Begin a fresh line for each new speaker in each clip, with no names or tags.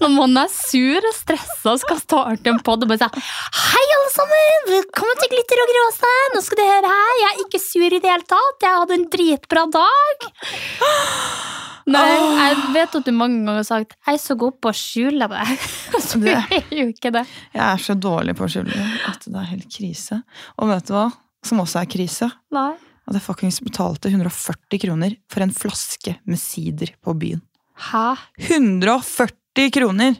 Når man er sur og stressa og skal starte en pod og bare si Hei, alle sammen! Velkommen til Glitter og gråse! Nå skal du høre her. Jeg er ikke sur i det hele tatt. Jeg hadde en dritbra dag. Nei, jeg vet at du mange ganger har sagt Jeg er så god på å skjule meg'. Så
Det-
er jo ikke det.
Jeg er så dårlig på å skjule det at det er helt krise. Og vet du hva som også er krise?
Nei.
At jeg fuckings betalte 140 kroner for en flaske med sider på byen.
Hæ?
140 kroner!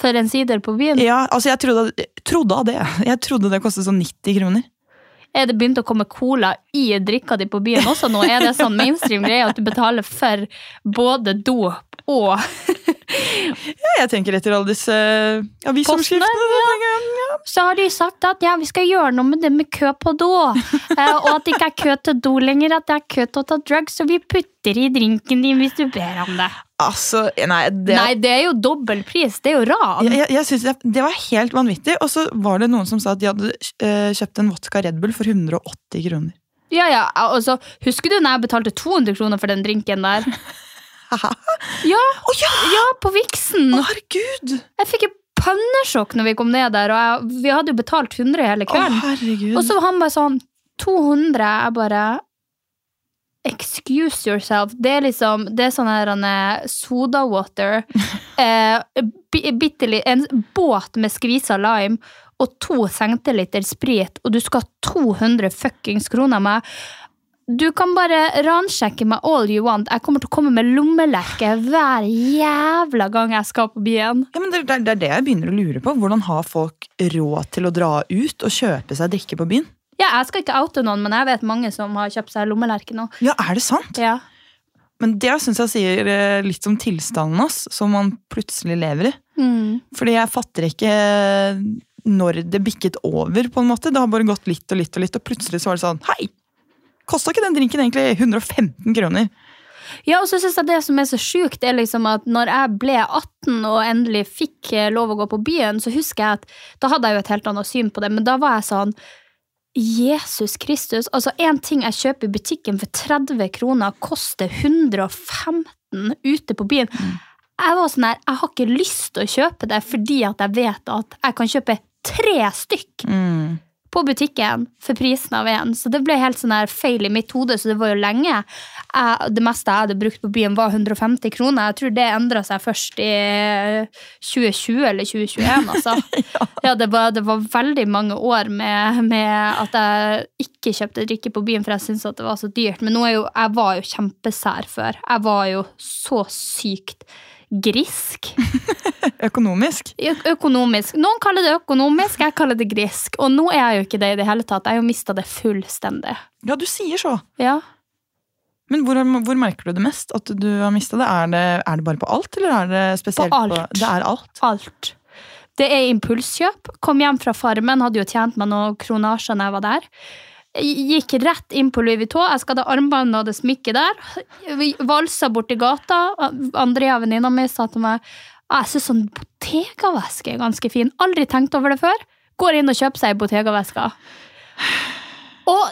For en sider på byen?
Ja, altså jeg trodde, trodde av det. Jeg trodde det kostet sånn 90 kroner.
Er det begynt å komme cola i drikka di på byen også nå? Er det sånn mainstream greie at du betaler for både dop og
Ja, jeg tenker etter alle disse avisoverskriftene.
Postene,
så
har de sagt at ja, vi skal gjøre noe med det med kø på do. Eh, og at det ikke er kø til do lenger, at det er kø til å ta drugs. Så vi putter i drinken din hvis du ber om det.
Altså, nei, det,
Nei, det er jo dobbeltpris. Det er jo ran.
jeg, jeg, jeg synes det, det var helt vanvittig. Og så var det noen som sa at de hadde eh, kjøpt en vodka Red Bull for 180 kroner.
Ja, ja, altså, Husker du når jeg betalte 200 kroner for den drinken der? Ja,
Oh, ja!
ja på Vixen.
Å, herregud!
Jeg fikk jo pannesjokk når vi kom ned der, og jeg, vi hadde jo betalt 100 hele kvelden. Og så var han bare sånn 200. Jeg bare Excuse yourself. Det er liksom Det er sånn her han er soda water. Eh, en båt med skvisa lime og to centiliter sprit, og du skal ha 200 fuckings kroner av meg. Du kan bare ransjekke meg all you want. Jeg kommer til å komme med lommelerke hver jævla gang jeg skal på byen.
Ja, men det, det, det er det jeg begynner å lure på. Hvordan har folk råd til å dra ut og kjøpe seg drikke på byen?
Ja, jeg skal ikke oute noen, men jeg vet mange som har kjøpt seg lommelerke nå.
Ja, er det sant?
Ja.
Men det syns jeg sier eh, litt om tilstanden hans, som man plutselig lever i.
Mm.
Fordi jeg fatter ikke når det bikket over, på en måte. Det har bare gått litt og litt og litt, og plutselig så var det sånn Hei! Kosta ikke den drinken egentlig 115 kroner?
Ja, og så synes jeg det som er så sjukt, er liksom at når jeg ble 18 og endelig fikk eh, lov å gå på byen, så husker jeg at da hadde jeg jo et helt annet syn på det, men da var jeg sånn Jesus Kristus. Altså, én ting jeg kjøper i butikken for 30 kroner, koster 115 ute på byen. Jeg var sånn her, jeg har ikke lyst til å kjøpe det fordi at jeg vet at jeg kan kjøpe tre stykk
Mm.
På butikken for prisen av én. Så det ble helt sånn her feil i mitt hode, så det var jo lenge. Jeg, det meste jeg hadde brukt på byen, var 150 kroner. Jeg tror det endra seg først i 2020 eller 2021, altså. ja, det var, det var veldig mange år med, med at jeg ikke kjøpte drikke på byen, for jeg syntes at det var så dyrt. Men nå er jo, jeg var jo kjempesær før. Jeg var jo så sykt grisk.
Økonomisk?
Ø- Økonomisk. Noen kaller det økonomisk, jeg kaller det grisk. Og nå er jeg jo ikke det i det hele tatt. Jeg har jo mista det fullstendig.
Ja, du sier så.
Ja.
Men hvor, hvor merker du det mest? At du har mista det? Det? er det bare på alt, eller er det spesielt
På alt.
Det er alt?
Alt. Det er impulskjøp. Kom hjem fra Farmen, hadde jo tjent meg noen kronasjer når jeg var der. Gikk rett inn på Louis Vuitton. Jeg skal ha armbånd og det smykket der. Vi Valsa borti gata. Andrea, venninna mi, sa til meg «Ah, jeg syns sånn Bottega-veske er ganske fin. Aldri tenkt over det før. Går inn og kjøper seg ei Bottega-veske. Og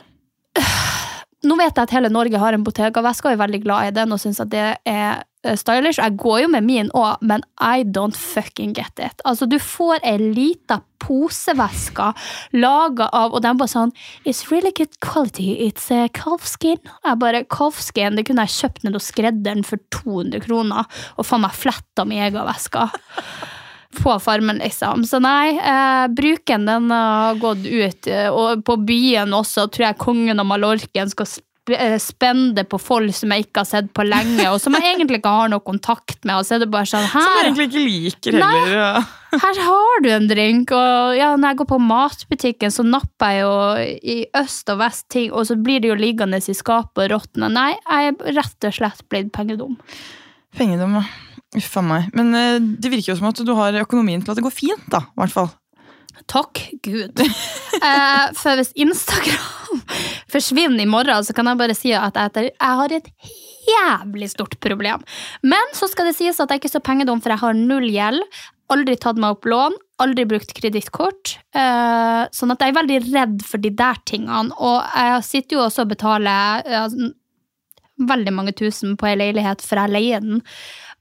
nå vet jeg at hele Norge har en Bottega-veske og er veldig glad i den og syns at det er eh, stylish. Jeg går jo med min òg, men I don't fucking get it. Altså, du får ei lita poseveske laga av Og de bare sånn It's really good quality. It's a calfskin. Jeg bare, calfskin, det kunne jeg kjøpt ned hos skredderen for 200 kroner og faen meg fletta med egen veske på Farmen, liksom. Så nei, eh, bruken den har gått ut. eh, Og på byen også tror jeg kongen og Mallorken skal spende eh, på folk som jeg ikke har sett på lenge, og som jeg egentlig ikke har noe kontakt med. Og så er det bare sånn
Som jeg egentlig ikke liker heller. Ja.
her har du en drink. Og ja, når jeg går på matbutikken, så napper jeg jo i øst og vest ting, og så blir det jo liggende i skapet og råtne. Nei, jeg er rett og slett blitt pengedum.
Pengedom, ja. Uff a meg. Men eh, det virker jo som at du har økonomien til at det går fint, da. I hvert fall.
Takk Gud. Eh, for hvis Instagram forsvinner i morgen, så kan jeg bare si at jeg, jeg har et jævlig stort problem. Men så skal det sies at jeg ikke er så pengedum, for jeg har null gjeld. Aldri tatt meg opp lån, aldri brukt kredittkort. Eh, sånn at jeg er veldig redd for de der tingene. Og jeg sitter jo også og betaler eh, veldig mange tusen på ei leilighet, for jeg leier den.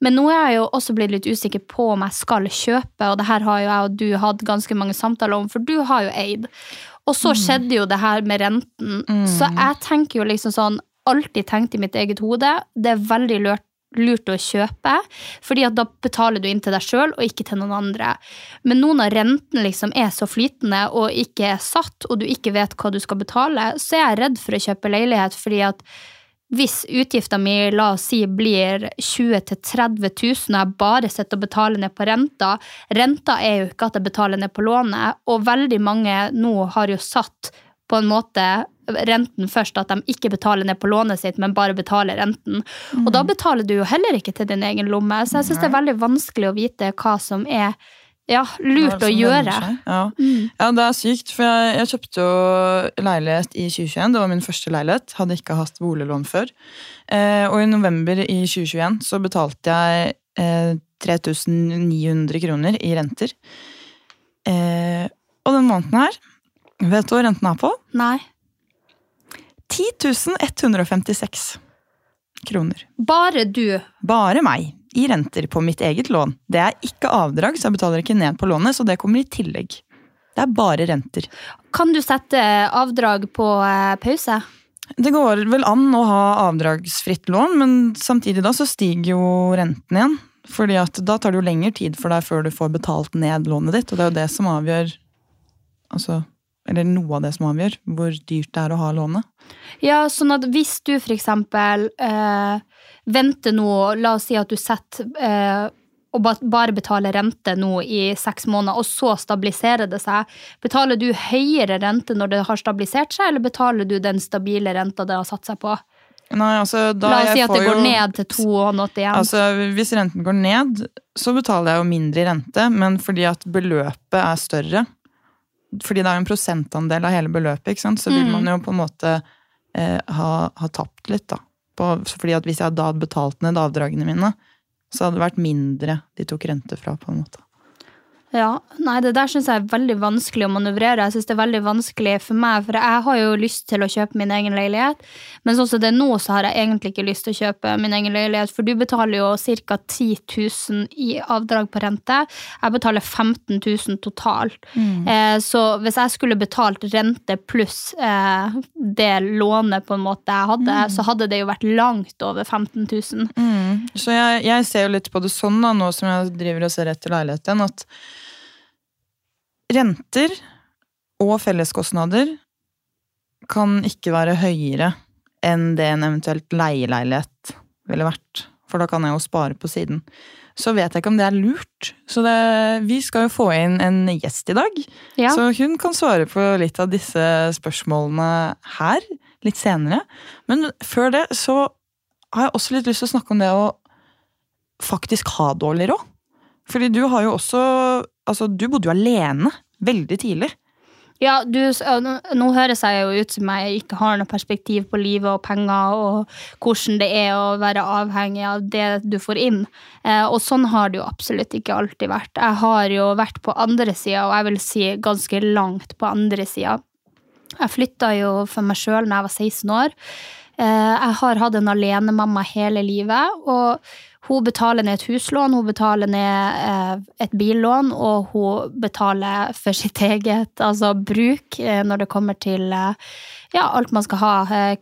Men nå er jeg jo også blitt litt usikker på om jeg skal kjøpe, og det her har jo jeg og du hatt ganske mange samtaler om, for du har jo eid. Og så skjedde jo det her med renten. Så jeg tenker jo liksom sånn, alltid tenkt i mitt eget hode, det er veldig lurt lurt å kjøpe, fordi at da betaler du inn til deg sjøl og ikke til noen andre. Men nå når renten liksom er så flytende og ikke er satt, og du ikke vet hva du skal betale, så er jeg redd for å kjøpe leilighet, fordi at hvis utgifta mi la oss si blir 20 000-30 000 og jeg bare sitter og betaler ned på renta Renta er jo ikke at jeg betaler ned på lånet, og veldig mange nå har jo satt på en måte renten først, at de ikke betaler ned på lånet sitt, men bare betaler renten. Og da betaler du jo heller ikke til din egen lomme, så jeg syns det er veldig vanskelig å vite hva som er ja, lurt å gjøre.
Ja. Mm. Ja. ja, det er sykt. For jeg, jeg kjøpte jo leilighet i 2021. Det var min første leilighet. Hadde ikke hatt boliglån før. Eh, og i november i 2021 så betalte jeg eh, 3900 kroner i renter. Eh, og den måneden her, vet du hva renten er på?
Nei.
10 156 kroner.
Bare du.
Bare meg. I renter på mitt eget lån. Det er ikke avdrag, så jeg betaler ikke ned på lånet, så det kommer i tillegg. Det er bare renter.
Kan du sette avdrag på eh, pause?
Det går vel an å ha avdragsfritt lån, men samtidig da så stiger jo renten igjen. Fordi at da tar det jo lengre tid for deg før du får betalt ned lånet ditt, og det er jo det som avgjør altså, Eller noe av det som avgjør hvor dyrt det er å ha lånet.
Ja, sånn at hvis du for eksempel eh, venter nå, la oss si at du setter eh, og bare betaler rente nå i seks måneder, og så stabiliserer det seg. Betaler du høyere rente når det har stabilisert seg, eller betaler du den stabile renta det har satt seg på?
Nei, altså, da
La oss si at det går
jo-
ned til 2,81.
Altså, Hvis renten går ned, så betaler jeg jo mindre i rente, men fordi at beløpet er større Fordi det er jo en prosentandel av hele beløpet, ikke sant? så vil
Mm.
man jo på en måte eh, ha, ha tapt litt. da. På, fordi at Hvis jeg da hadde betalt ned avdragene mine, så hadde det vært mindre de tok rente fra. på en måte.
Ja, nei, det der syns jeg er veldig vanskelig å manøvrere. Jeg synes det er veldig vanskelig for meg, for jeg har jo lyst til å kjøpe min egen leilighet, men sånn som det er nå, så har jeg egentlig ikke lyst til å kjøpe min egen leilighet, for du betaler jo ca. 10 000 i avdrag på rente. Jeg betaler 15 000 totalt. Eh, så hvis jeg skulle betalt rente pluss eh, det lånet på en måte jeg hadde, så hadde det jo vært langt over 15 000.
Så jeg, jeg ser jo litt på det sånn, da, nå som jeg driver og ser etter leiligheten, at renter og felleskostnader kan ikke være høyere enn det en eventuelt leieleilighet ville vært. For da kan jeg jo spare på siden. Så vet jeg ikke om det er lurt. Så det, vi skal jo få inn en gjest i dag.
Ja.
Så hun kan svare på litt av disse spørsmålene her litt senere. Men før det så har jeg også litt lyst til å snakke om det å faktisk ha dårlig råd. Fordi du har jo også Altså, du bodde jo alene veldig tidlig.
Ja, du, nå, nå høres jeg jo ut som jeg ikke har noe perspektiv på livet og penger og hvordan det er å være avhengig av det du får inn. Eh, og sånn har det jo absolutt ikke alltid vært. Jeg har jo vært på andre sida, og jeg vil si ganske langt på andre sida. Jeg flytta jo for meg sjøl da jeg var 16 år. Eh, Jeg har hatt en alenemamma hele livet, og hun betaler ned et huslån, hun betaler ned eh, et billån, og hun betaler for sitt eget altså bruk eh, når det kommer til eh, ja, alt man skal ha.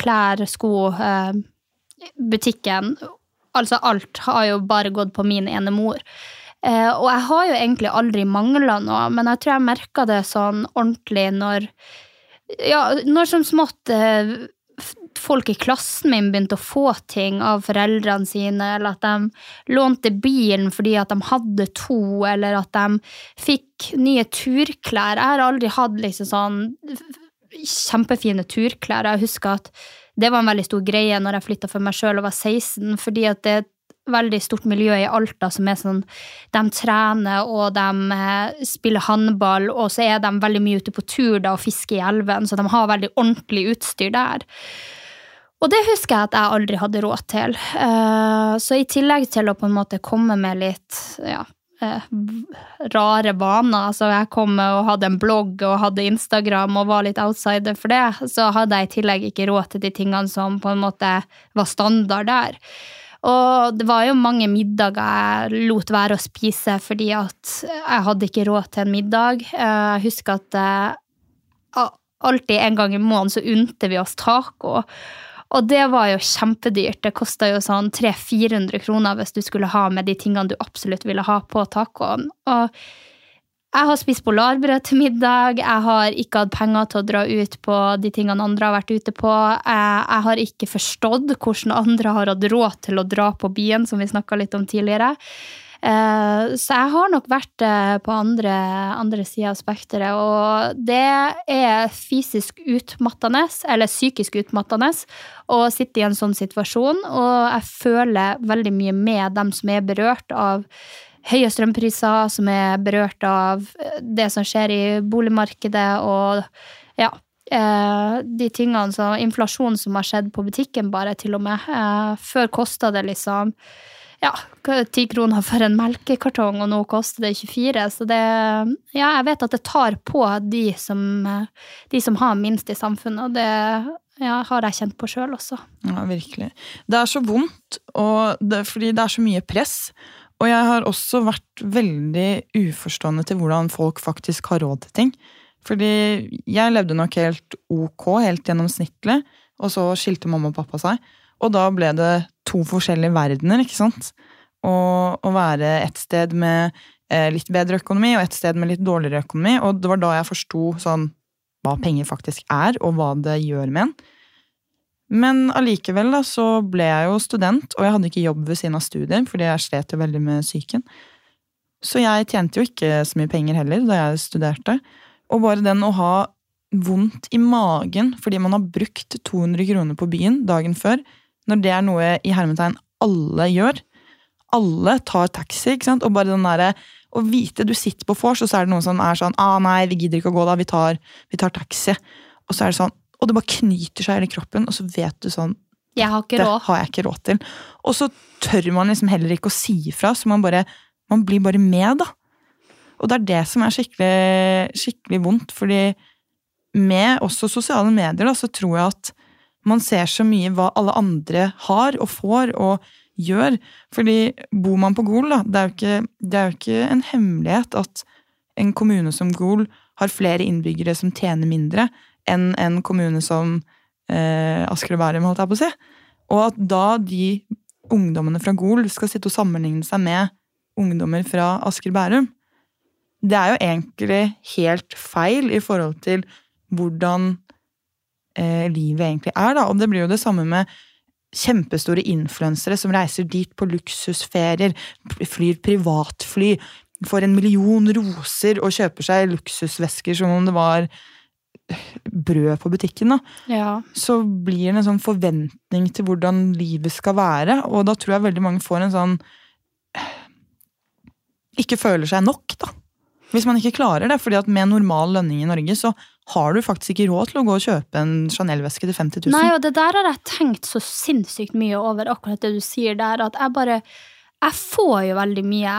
Klær, sko, butikken. Altså alt har jo bare gått på min ene mor. Og jeg har jo egentlig aldri mangla noe, men jeg tror jeg merka det sånn ordentlig når Ja, når som smått folk i klassen min begynte å få ting av foreldrene sine, eller at de lånte bilen fordi at de hadde to, eller at de fikk nye turklær. Jeg har aldri hatt liksom sånn kjempefine turklær. Jeg husker at det var en veldig stor greie når jeg flytta for meg sjøl og var 16, fordi at det er et veldig stort miljø i Alta som er sånn De trener og de eh, spiller håndball, og så er de veldig mye ute på tur da og fisker i elven, så de har veldig ordentlig utstyr der. Og det husker jeg at jeg aldri hadde råd til. Eh, Så i tillegg til å på en måte komme med litt ja, eh, rare vaner, altså jeg kom og hadde en blogg og hadde Instagram og var litt outsider for det, så hadde jeg i tillegg ikke råd til de tingene som på en måte var standard der. Og det var jo mange middager jeg lot være å spise fordi at jeg hadde ikke råd til en middag. Eh, Jeg husker at alltid en gang i måneden så unte vi oss taco. Og det var jo kjempedyrt. Det kosta jo sånn 300-400 kroner hvis du skulle ha med de tingene du absolutt ville ha på tacoen. Og jeg har spist polarbrød til middag. Jeg har ikke hatt penger til å dra ut på de tingene andre har vært ute på. Jeg, jeg har ikke forstått hvordan andre har hatt råd til å dra på byen, som vi snakka litt om tidligere. Eh, Så jeg har nok vært eh, på andre, andre sida av spekteret, og det er fysisk utmattende, eller psykisk utmattende, å sitte i en sånn situasjon, og jeg føler veldig mye med dem som er berørt av høye strømpriser, som er berørt av eh, det som skjer i boligmarkedet, og ja, de tingene som inflasjonen som har skjedd på butikken, bare til og med. Før kosta det liksom ja, ti kroner for en melkekartong, og nå koster det 24. Så det Ja, jeg vet at det tar på de som, de som har minst i samfunnet, og det ja, har jeg kjent på sjøl også.
Ja, virkelig. Det er så vondt, og det, fordi det er så mye press. Og jeg har også vært veldig uforstående til hvordan folk faktisk har råd til ting. Fordi jeg levde nok helt ok, helt gjennomsnittlig, og så skilte mamma og pappa seg. Og da ble det to forskjellige verdener, ikke sant? Å være et sted med eh, litt bedre økonomi, og et sted med litt dårligere økonomi. Og det var da jeg forsto sånn hva penger faktisk er, og hva det gjør med en. Men allikevel da, så ble jeg jo student, og jeg hadde ikke jobb ved siden av studier, fordi jeg slet jo veldig med psyken. Så jeg tjente jo ikke så mye penger heller da jeg studerte. Og bare den å ha vondt i magen fordi man har brukt 200 kroner på byen dagen før, når det er noe i hermetegn alle gjør. Alle tar taxi, ikke sant? Og bare den derre å vite Du sitter på vors, og så er det noen som er sånn ah, 'Nei, vi gidder ikke å gå, da. Vi tar, vi tar taxi.' Og så er det sånn Og det bare knyter seg i kroppen, og så vet du sånn
Jeg har ikke
det har jeg ikke råd til. Og så tør man liksom heller ikke å si ifra, så man bare Man blir bare med, da. Og det er det som er skikkelig, skikkelig vondt, fordi med også sosiale medier, da, så tror jeg at man ser så mye hva alle andre har og får og gjør. Fordi bor man på Gol, da, det er ikke, det er jo ikke en hemmelighet at en kommune som Gol har flere innbyggere som tjener mindre enn en kommune som eh, Asker og Bærum, holdt jeg på å si. Og at da de ungdommene fra Gol skal sitte og sammenligne seg med ungdommer fra Asker og Bærum, det er jo egentlig helt feil i forhold til hvordan eh, livet egentlig er, da. Og det blir jo det samme med kjempestore influensere som reiser dit på luksusferier, flyr privatfly, får en million roser og kjøper seg luksusvesker som om det var brød på butikken, da.
Ja.
Så blir det en sånn forventning til hvordan livet skal være, og da tror jeg veldig mange får en sånn Ikke føler seg nok, da. Hvis man ikke klarer det, fordi at med normal lønning i Norge, så har du faktisk ikke råd til å gå og kjøpe en Chanel-veske til 50 000.
Nei, og det der har jeg tenkt så sinnssykt mye over, akkurat det du sier der, at jeg bare Jeg får jo veldig mye,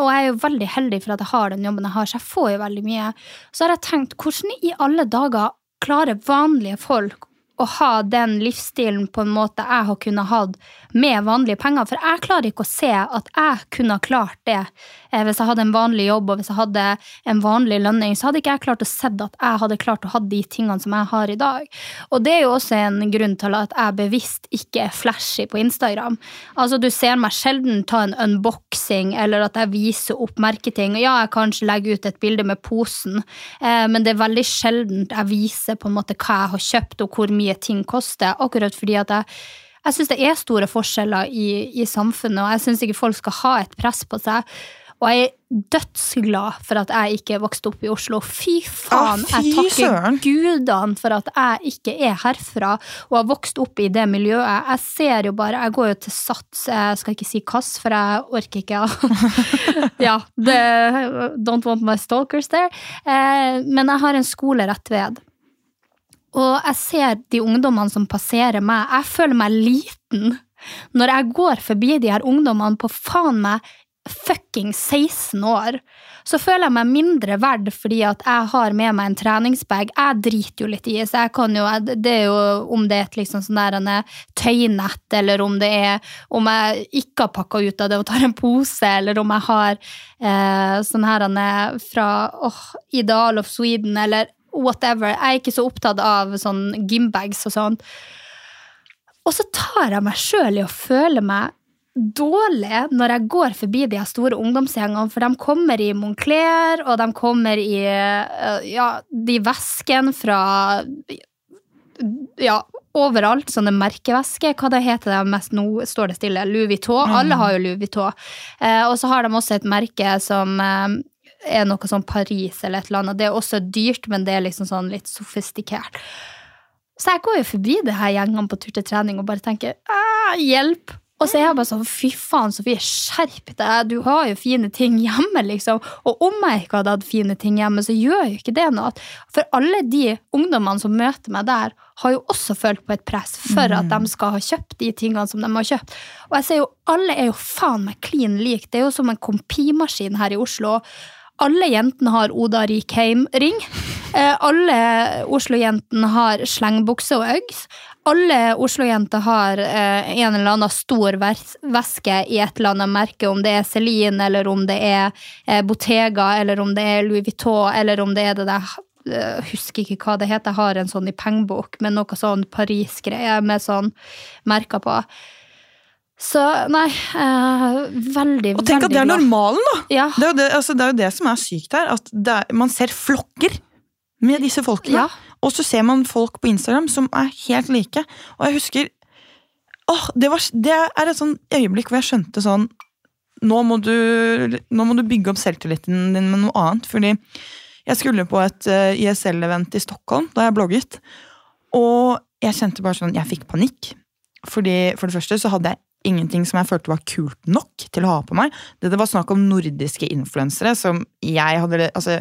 og jeg er jo veldig heldig for at jeg har den jobben jeg har, så jeg får jo veldig mye. Så har jeg tenkt, hvordan i alle dager klarer vanlige folk å ha den livsstilen på en måte jeg har kunnet hatt med vanlige penger. For jeg klarer ikke å se at jeg kunne ha klart det eh, hvis jeg hadde en vanlig jobb og hvis jeg hadde en vanlig lønning. Så hadde ikke jeg klart å se at jeg hadde klart å ha de tingene som jeg har i dag. Og det er jo også en grunn til at jeg bevisst ikke er flashy på Instagram. Altså, du ser meg sjelden ta en unboxing eller at jeg viser opp merketing. Ja, jeg kanskje legger ut et bilde med posen, eh, men det er veldig sjeldent jeg viser på en måte hva jeg har kjøpt og hvor mye ting koster, akkurat fordi at jeg jeg syns det er store forskjeller i, i samfunnet, og jeg syns ikke folk skal ha et press på seg. Og jeg er dødsglad for at jeg ikke vokste opp i Oslo. Fy faen!
Ah, fy
jeg takker gudene for at jeg ikke er herfra og har vokst opp i det miljøet. Jeg ser jo bare Jeg går jo til Sats, jeg skal ikke si Kass, for jeg orker ikke Ja, The, don't want my stalkers there. Eh, men jeg har en skole rett ved. Og jeg ser de ungdommene som passerer meg. Jeg føler meg liten når jeg går forbi de her ungdommene på faen meg fucking 16 år. Så føler jeg meg mindre verd fordi at jeg har med meg en treningsbag. Jeg driter jo litt i, så jeg kan jo Det er jo om det er et liksom sånn der en tøynett, eller om det er om jeg ikke har pakka ut av det og tar en pose, eller om jeg har eh, sånn her fra oh, Ideal of Sweden, eller whatever. Jeg er ikke så opptatt av sånn gymbags og sånt. Og så tar jeg meg sjøl i å føle meg dårlig når jeg går forbi de store ungdomsgjengene, for de kommer i Moncler, og de kommer i eh, ja, de veskene fra ja, overalt, sånne merkevesker. Hva det heter det mest nå? Står det stille? Louis Vuitton. Alle har jo Louis Vuitton. Eh, og så har de også et merke som eh, er noe sånn Paris eller et eller annet. Det er også dyrt, men det er liksom sånn litt sofistikert. Så jeg går jo forbi det her gjengene på tur til trening og bare tenker «Ah, hjelp! Og så er jeg bare sånn fy faen, Sofie, skjerp deg! Du har jo fine ting hjemme, liksom. Og om jeg ikke hadde hatt fine ting hjemme, så gjør jo ikke det noe. For alle de ungdommene som møter meg der, har jo også følt på et press for at de skal ha kjøpt de tingene som de har kjøpt. Og jeg ser jo, alle er jo faen meg klin lik. Det er jo som en kompimaskin her i Oslo. Alle jentene har Oda Rikheim-ring. Eh, alle Oslo-jentene har slengbukse og Uggs. Alle Oslo-jenter har eh, en eller annen stor veske i et eller annet merke, om det er Celine, eller om det er eh, Bottega, eller om det er Louis Vuitton, eller om det er det der jeg Husker ikke hva det heter, jeg har en sånn i pengebok med noe sånn Paris-greie med sånn merker på. Så nei, eh, veldig,
Og tenk at det er
glad.
normalen, da!
Ja.
Det er jo det, altså, det, er jo det som er sykt her. At det er, man ser flokker med disse folkene.
Ja.
Og så ser man folk på Instagram som er helt like. Og jeg husker åh, det, var, det er et sånn øyeblikk hvor jeg skjønte sånn nå må, du, nå må du bygge opp selvtilliten din med noe annet. Fordi jeg skulle på et eh, ISL-event i Stockholm da jeg blogget. Og jeg kjente bare sånn Jeg fikk panikk. Fordi For det første så hadde jeg ingenting som jeg følte var kult nok til å ha på meg. Det, var snakk om nordiske influensere som jeg hadde altså,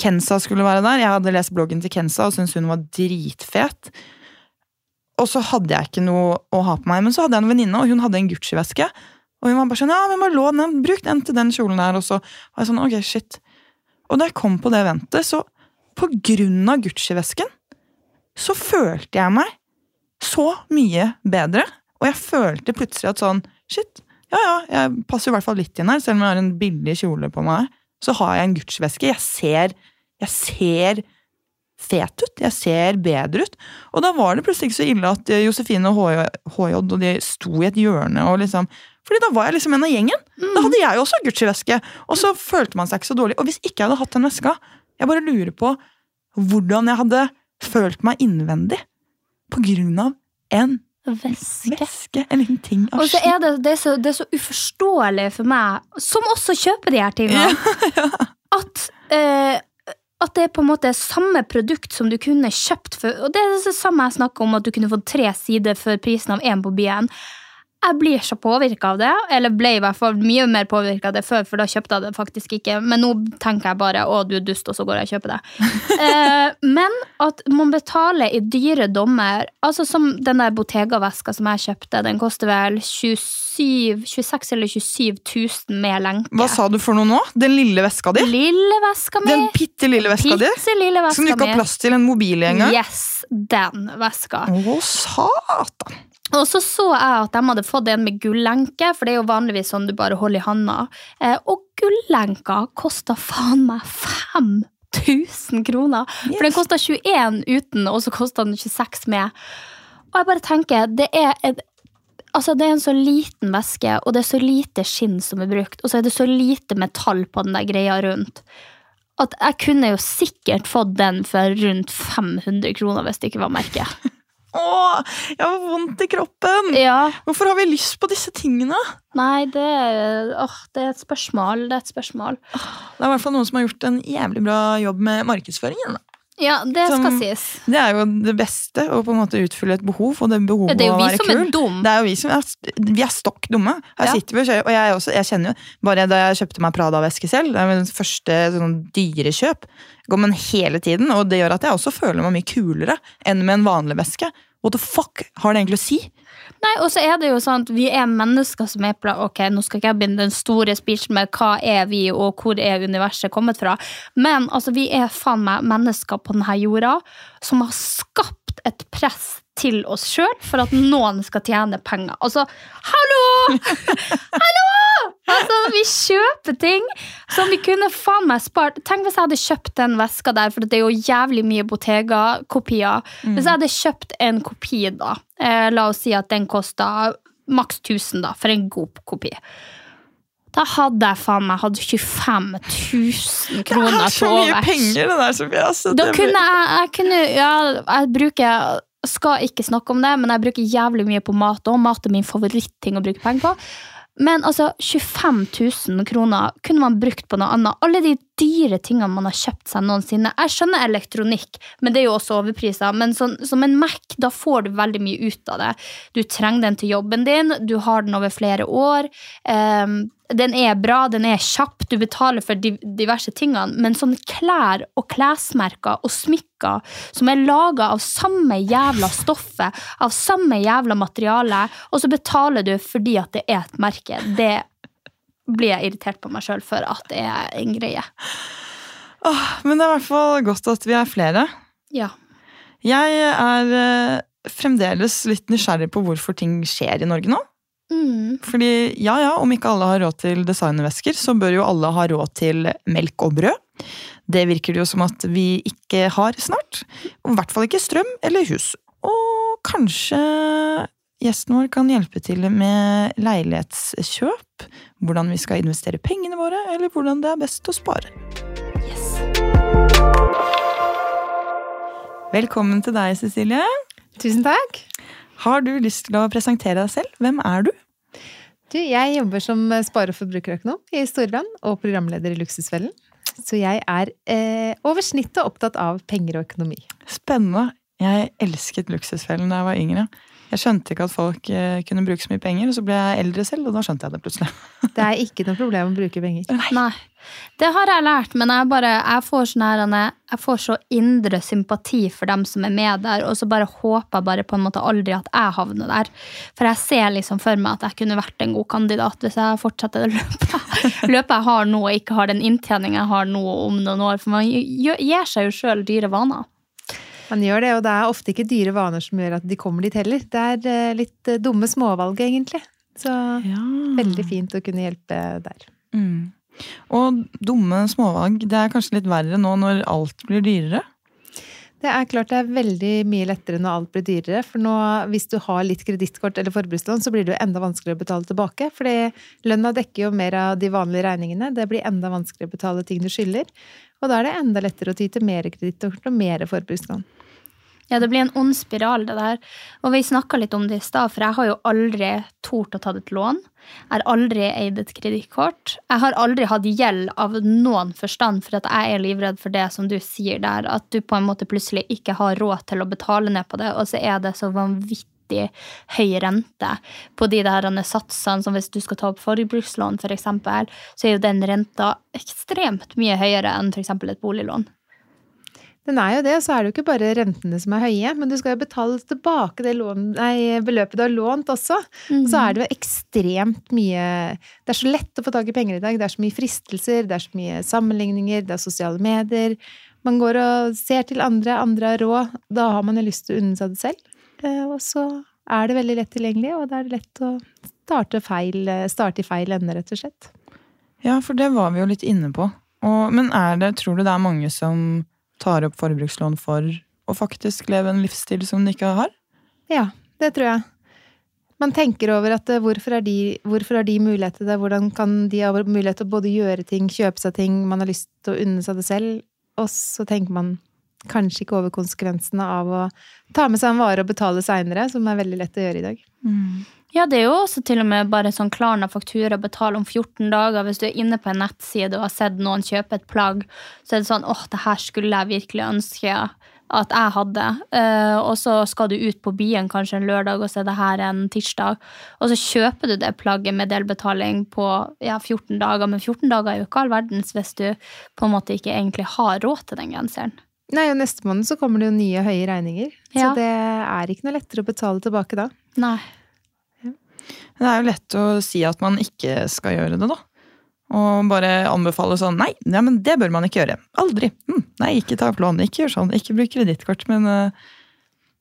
Kensa skulle være der. Jeg hadde lest bloggen til Kensa og syntes hun var dritfet. Og så hadde jeg ikke noe å ha på meg, men så hadde jeg en venninne, og hun hadde en Gucci-veske. Og hun var bare sånn, ja, men bare lån den, bruk den til den kjolen her. Og så var jeg sånn, ok, shit. Og da jeg kom på det eventet, så på grunn av Gucci-vesken, så følte jeg meg så mye bedre. Og jeg følte plutselig at sånn, shit, ja ja, jeg passer i hvert fall litt inn her, selv om jeg har en billig kjole på meg. Så har jeg en Gucci-veske. Jeg ser, jeg ser fet ut. Jeg ser bedre ut. Og da var det plutselig ikke så ille at eh, Josefine og HJ, og de sto i et hjørne og liksom fordi da var jeg liksom en av gjengen. Da hadde jeg også Gucci-veske. Og så følte man seg ikke så dårlig. Og hvis ikke jeg hadde hatt den veska, jeg bare lurer på hvordan jeg hadde følt meg innvendig på grunn av en
Væske.
En liten ting av
Og så er det, det, er så, det er så uforståelig for meg, som også kjøper de her tingene, at, eh, at det er på en måte samme produkt som du kunne kjøpt for Og det er det samme jeg snakker om, at du kunne fått tre sider for prisen av én på byen. Jeg blir så påvirka av det. Eller ble i hvert fall mye mer påvirka av det før, for da kjøpte jeg det faktisk ikke. Men nå tenker jeg bare 'å, du er dust', og så går jeg og kjøper det. eh, men at man betaler i dyre dommer Altså som den der Bottega-veska som jeg kjøpte, den koster vel 27, 26 eller 27 000 med lenke.
Hva sa du for noe nå? Den lille veska di?
Lille veska mi.
Den bitte lille veska di? Som du ikke har plass til en mobil i engang?
Yes, den veska.
Å, satan!
Og så så jeg at de hadde fått en med gullenke, for det er jo vanligvis sånn du bare holder i handa. Eh, og gullenka kosta faen meg 5000 kroner! For den kosta 21 uten, og så kosta den 26 med. Og jeg bare tenker, det er et Altså, det er en så liten væske, og det er så lite skinn som er brukt, og så er det så lite metall på den der greia rundt. At jeg kunne jo sikkert fått den for rundt 500 kroner hvis det ikke var merket.
Å, jeg har vondt i kroppen!
Ja,
Hvorfor har vi lyst på disse tingene?
Nei, det, er- åh, det er et spørsmål. Det er et spørsmål.
Det er i hvert fall noen som har gjort en jævlig bra jobb med markedsføringen.
Ja, det
Som-
skal sies.
Det er jo det beste, å på en måte utfylle et behov, og det behovet
Det er jo
å være
som
kul.
dum.
Det er jo vi som er, vi er stokk dumme. Her
Ja.
sitter vi og kjører, og jeg, også, jeg kjenner jo Bare da jeg kjøpte meg Prada-veske selv, det er mitt første sånn dyrekjøp, går man hele tiden, og det gjør at jeg også føler meg mye kulere enn med en vanlig veske. What the fuck har det egentlig å si?
Nei, og så er det jo sånn at vi er mennesker som er på Ok, nå skal ikke jeg begynne den store speechen med hva er vi, og hvor er universet kommet fra, men altså, vi er faen meg mennesker på denne jorda som har skapt et press til oss sjøl for at noen skal tjene penger. Altså, hallo! hallo! Altså, vi kjøper ting som vi kunne faen meg spart. Tenk hvis jeg hadde kjøpt den veska der, for det er jo jævlig mye Bottega-kopier. Hvis jeg hadde kjøpt en kopi, da, eh, la oss si at den kosta maks 1000, da, for en god kopi. Da hadde jeg faen meg hatt 25 000 kroner
det er så mye penger, det der, Sofie. Altså,
Da
det-
kunne jeg, jeg kunne, ja, jeg bruker skal ikke snakke om det, men jeg bruker jævlig mye på mat òg. Mat er min favoritting å bruke penger på. Men altså, 25 000 kroner kunne man brukt på noe annet. Alle de dyre tingene man har kjøpt seg noensinne. Jeg skjønner elektronikk, men det er jo også overpriser. Men sånn, som en Mac, da får du veldig mye ut av det. Du trenger den til jobben din, du har den over flere år. Um, den er bra, den er kjapp, du betaler for di- diverse tingene, men sånne klær og klesmerker og smykker som er laga av samme jævla stoffet, av samme jævla materiale, og så betaler du fordi at det er et merke, det blir jeg irritert på meg sjøl for at det er en greie.
Åh, men det er i hvert fall godt at vi er flere.
Ja.
Jeg er eh, fremdeles litt nysgjerrig på hvorfor ting skjer i Norge nå.
Mm.
Fordi ja, ja, om ikke alle har råd til designervesker, så bør jo alle ha råd til melk og brød. Det virker det jo som at vi ikke har snart. I hvert fall ikke strøm eller hus. Og kanskje gjesten vår kan hjelpe til med leilighetskjøp. Hvordan vi skal investere pengene våre, eller hvordan det er best å spare. Velkommen til deg, Cecilie.
Tusen takk.
Har du lyst til å presentere deg selv? Hvem er du?
Du, jeg jobber som spare- og forbrukerøkonom i Storebrand og programleder i Luksusfellen. Så jeg er eh, over snittet opptatt av penger og økonomi.
Spennende. Jeg elsket Luksusfellen da jeg var yngre. Jeg skjønte ikke at folk eh, kunne bruke så mye penger, og så ble jeg eldre selv, og da skjønte jeg det plutselig.
Det er ikke noe problem å bruke penger.
Nei. Det har jeg lært, men jeg, bare, jeg, får sånne, jeg får så indre sympati for dem som er med der, og så bare håper jeg bare på en måte aldri at jeg havner der. For jeg ser liksom for meg at jeg kunne vært en god kandidat hvis jeg fortsetter å løpe. løpet jeg har nå, og ikke har den inntjeningen jeg har nå om noen år. For man gir seg jo sjøl dyre vaner.
Man gjør det, og det er ofte ikke dyre vaner som gjør at de kommer dit heller. Det er eh, litt eh, dumme småvalg, egentlig. Så veldig fint å kunne hjelpe der.
Mm. Og dumme småvalg, det er kanskje litt verre nå når alt blir dyrere?
Det er klart det er veldig mye lettere når alt blir dyrere. For nå, hvis du har litt kredittkort eller forbrukslån, så blir det jo enda vanskeligere å betale tilbake. Fordi lønna dekker jo mer av de vanlige regningene. Det blir enda vanskeligere å betale ting du skylder. Og da er det enda lettere å ty til mer kredittkort og mer forbrukslån.
Ja, det blir en ond spiral, det der. Og vi snakka litt om det i stad, for jeg har jo aldri tort å ta et lån. Jeg har aldri eid et kredittkort. Jeg har aldri hatt gjeld av noen forstand, for at jeg er livredd for det som du sier der, at du på en måte plutselig ikke har råd til å betale ned på det, og så er det så vanvittig høy rente på de der satsene, som hvis du skal ta opp forbrukslån f.eks., for så er jo den renta ekstremt mye høyere enn f.eks. et boliglån.
Den er jo det, så er det jo ikke bare rentene som er høye, men du skal jo betale tilbake det lån, nei, beløpet du har lånt også. Mm. Så er det jo ekstremt mye Det er så lett å få tak i penger i dag. Det er så mye fristelser, det er så mye sammenligninger, det er sosiale medier. Man går og ser til andre, andre har råd. Da har man jo lyst til å unne seg det selv. Og så er det veldig lett tilgjengelig, og da er det lett å starte, feil, starte i feil ende, rett og slett.
Ja, for det var vi jo litt inne på. Og, men er det, tror du det er mange som tar opp forbrukslån for å faktisk leve en livsstil som de ikke har?
Ja, det tror jeg. Man tenker over at eh, hvorfor, er de, hvorfor har de mulighet til det? Hvordan kan de ha mulighet til å både gjøre ting, kjøpe seg ting, man har lyst til å unne seg det selv? Og så tenker man kanskje ikke over konsekvensene av å ta med seg en vare og betale seinere, som er veldig lett å gjøre i dag.
Mm. Ja, det er jo også til og med bare sånn Klarna faktura betale om 14 dager. Hvis du er inne på en nettside og har sett noen kjøpe et plagg, så er det sånn åh, det her skulle jeg virkelig ønske at jeg hadde. Uh, og så skal du ut på byen kanskje en lørdag, og så er det her en tirsdag. Og så kjøper du det plagget med delbetaling på ja, 14 dager, men 14 dager er jo ikke all verdens hvis du på en måte ikke egentlig har råd til den genseren.
Nei, og neste måned så kommer det jo nye høye regninger. Ja. Så det er ikke noe lettere å betale tilbake da.
Nei.
Det er jo lett å si at man ikke skal gjøre det, da. Og bare anbefale sånn Nei, ja, men det bør man ikke gjøre. Aldri. Hm, nei, ikke ta opp lån. Ikke gjør sånn. Ikke bruk kredittkort. Men uh,